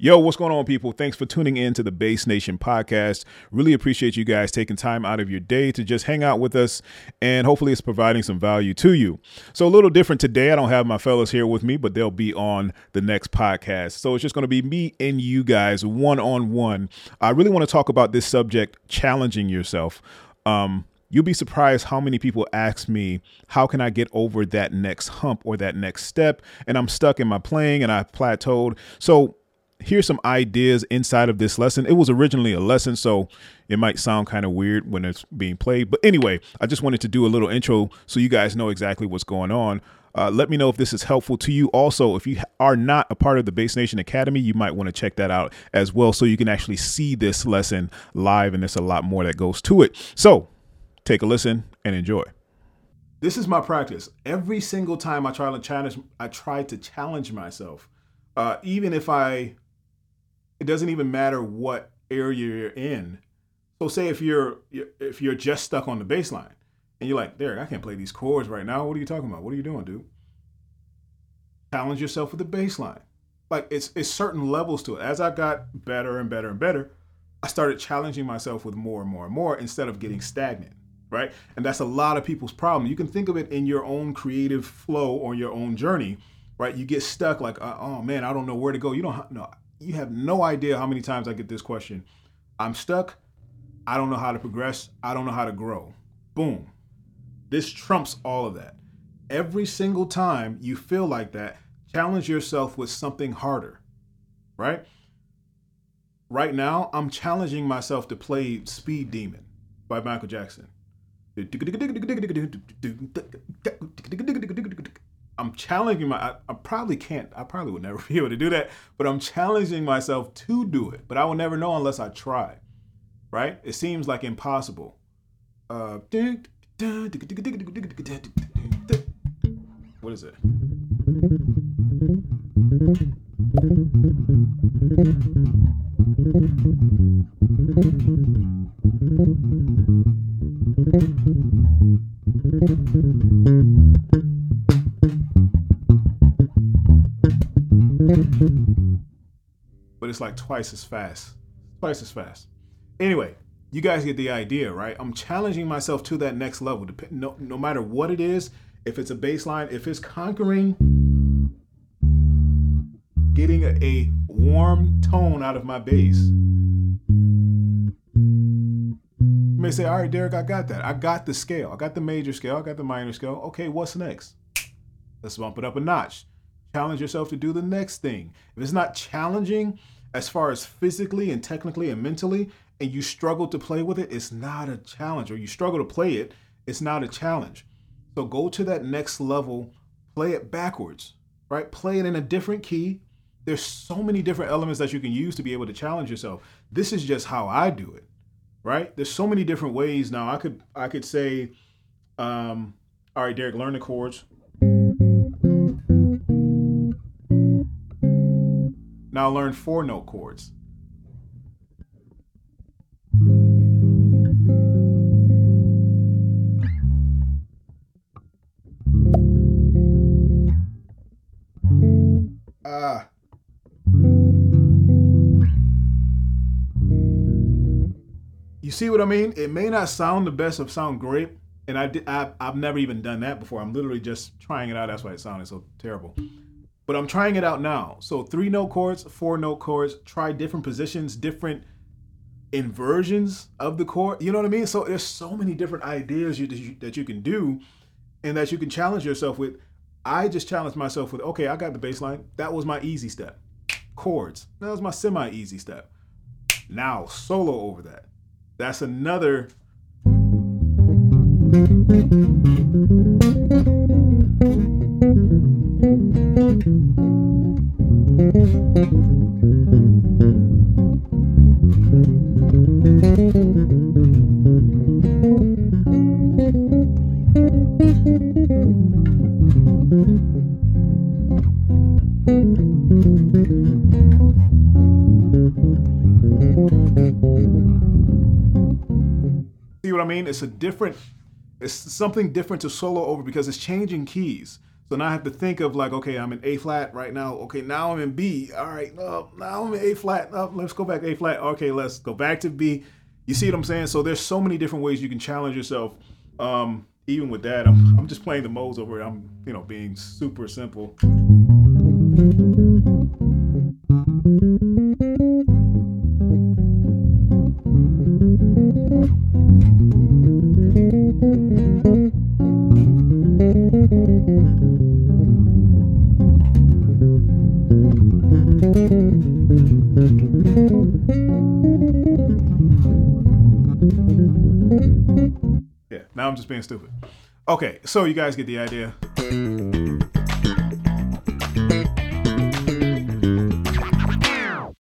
Yo, what's going on, people? Thanks for tuning in to the Bass Nation podcast. Really appreciate you guys taking time out of your day to just hang out with us, and hopefully, it's providing some value to you. So, a little different today. I don't have my fellas here with me, but they'll be on the next podcast. So, it's just going to be me and you guys one on one. I really want to talk about this subject challenging yourself. Um, You'll be surprised how many people ask me, How can I get over that next hump or that next step? And I'm stuck in my playing and I've plateaued. So, here's some ideas inside of this lesson. It was originally a lesson, so it might sound kind of weird when it's being played. But anyway, I just wanted to do a little intro so you guys know exactly what's going on. Uh, let me know if this is helpful to you. Also, if you are not a part of the Bass Nation Academy, you might want to check that out as well so you can actually see this lesson live, and there's a lot more that goes to it. So take a listen and enjoy. This is my practice. Every single time I try to challenge, I try to challenge myself. Uh, even if I it doesn't even matter what area you're in. So say if you're if you're just stuck on the bass line and you're like, Daric, I can't play these chords right now. What are you talking about? What are you doing, dude? Challenge yourself with the bass line. Like it's it's certain levels to it. As I got better and better and better, I started challenging myself with more and more and more instead of getting stagnant. Right. And that's a lot of people's problem. You can think of it in your own creative flow or your own journey, right? You get stuck like, uh, oh man, I don't know where to go. You don't know you have no idea how many times I get this question. I'm stuck. I don't know how to progress. I don't know how to grow. Boom. This trumps all of that. Every single time you feel like that, challenge yourself with something harder, right? Right now, I'm challenging myself to play Speed Demon by Michael Jackson. I'm challenging my. I, I, probably can't. I probably would never be able to do that. But I'm challenging myself to do it. But I will never know unless I try. Right? It seems like impossible. Uh, what is it? But it's like twice as fast. Twice as fast. Anyway, you guys get the idea, right? I'm challenging myself to that next level. No, no matter what it is, if it's a bass line, if it's conquering, getting a, a warm tone out of my bass. You may say, all right, Daric, I got that. I got the scale. I got the major scale. I got the minor scale. Okay, what's next? Let's bump it up a notch. Challenge yourself to do the next thing. If it's not challenging, as far as physically and technically and mentally, and you struggle to play with it, it's not a challenge. Or you struggle to play it, it's not a challenge. So go to that next level, play it backwards, right? Play it in a different key. There's so many different elements that you can use to be able to challenge yourself. This is just how I do it, right? There's so many different ways. Now I could I could say, um, all right, Daric, learn the chords. Now learn four note chords. Ah. You see what I mean? It may not sound the best of sound great, and I did, I, I've never even done that before. I'm literally just trying it out. That's why it sounded so terrible but I'm trying it out now. So three note chords, four note chords, try different positions, different inversions of the chord. You know what I mean? So there's so many different ideas you, that, you, that you can do and that you can challenge yourself with. I just challenged myself with, okay, I got the bass line. That was my easy step. Chords. That was my semi easy step. Now solo over that. That's another mean? It's a different, it's something different to solo over because it's changing keys. So now I have to think of like, okay, I'm in A flat right now. Okay, now I'm in B. All right, no, now I'm in A flat. Let's go back A flat. Okay, let's go back to B. You see what I'm saying? So there's so many different ways you can challenge yourself. Um, even with that, I'm, I'm just playing the modes over it. I'm, you know, being super simple. Yeah, now I'm just being stupid. Okay, so you guys get the idea.